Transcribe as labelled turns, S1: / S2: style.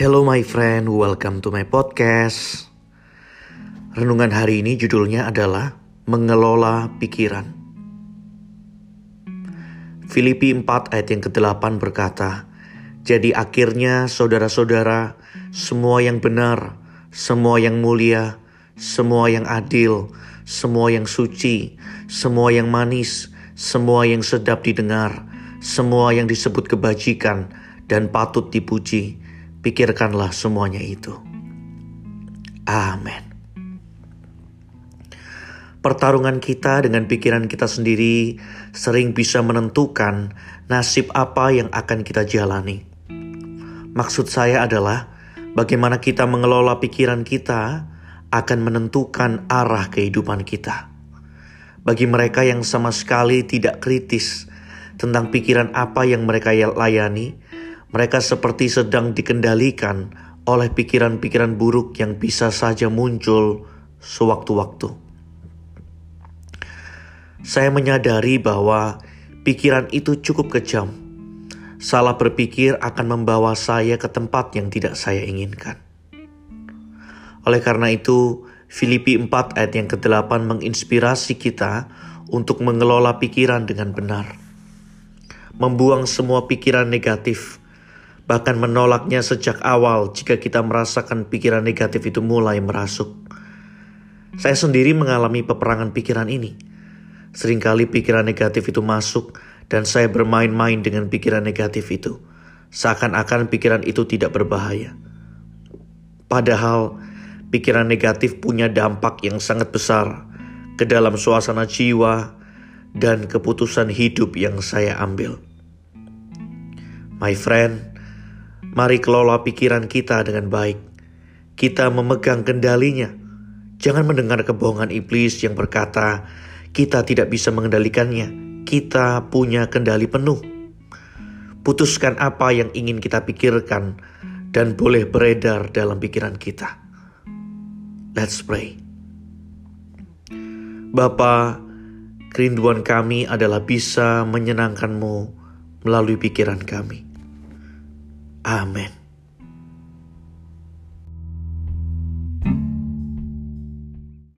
S1: Hello my friend, welcome to my podcast. Renungan hari ini judulnya adalah Mengelola Pikiran. Filipi 4 ayat yang ke-8 berkata, Jadi akhirnya saudara-saudara, semua yang benar, semua yang mulia, semua yang adil, semua yang suci, semua yang manis, semua yang sedap didengar, semua yang disebut kebajikan dan patut dipuji, Pikirkanlah semuanya itu. Amin. Pertarungan kita dengan pikiran kita sendiri sering bisa menentukan nasib apa yang akan kita jalani. Maksud saya adalah bagaimana kita mengelola pikiran kita akan menentukan arah kehidupan kita. Bagi mereka yang sama sekali tidak kritis tentang pikiran apa yang mereka layani, mereka seperti sedang dikendalikan oleh pikiran-pikiran buruk yang bisa saja muncul sewaktu-waktu. Saya menyadari bahwa pikiran itu cukup kejam. Salah berpikir akan membawa saya ke tempat yang tidak saya inginkan. Oleh karena itu, Filipi 4 ayat yang ke-8 menginspirasi kita untuk mengelola pikiran dengan benar. Membuang semua pikiran negatif bahkan menolaknya sejak awal jika kita merasakan pikiran negatif itu mulai merasuk. Saya sendiri mengalami peperangan pikiran ini. Seringkali pikiran negatif itu masuk dan saya bermain-main dengan pikiran negatif itu. Seakan-akan pikiran itu tidak berbahaya. Padahal pikiran negatif punya dampak yang sangat besar ke dalam suasana jiwa dan keputusan hidup yang saya ambil. My friend, Mari kelola pikiran kita dengan baik. Kita memegang kendalinya. Jangan mendengar kebohongan iblis yang berkata, "Kita tidak bisa mengendalikannya. Kita punya kendali penuh." Putuskan apa yang ingin kita pikirkan dan boleh beredar dalam pikiran kita. Let's pray. Bapa, kerinduan kami adalah bisa menyenangkanmu melalui pikiran kami. Amin.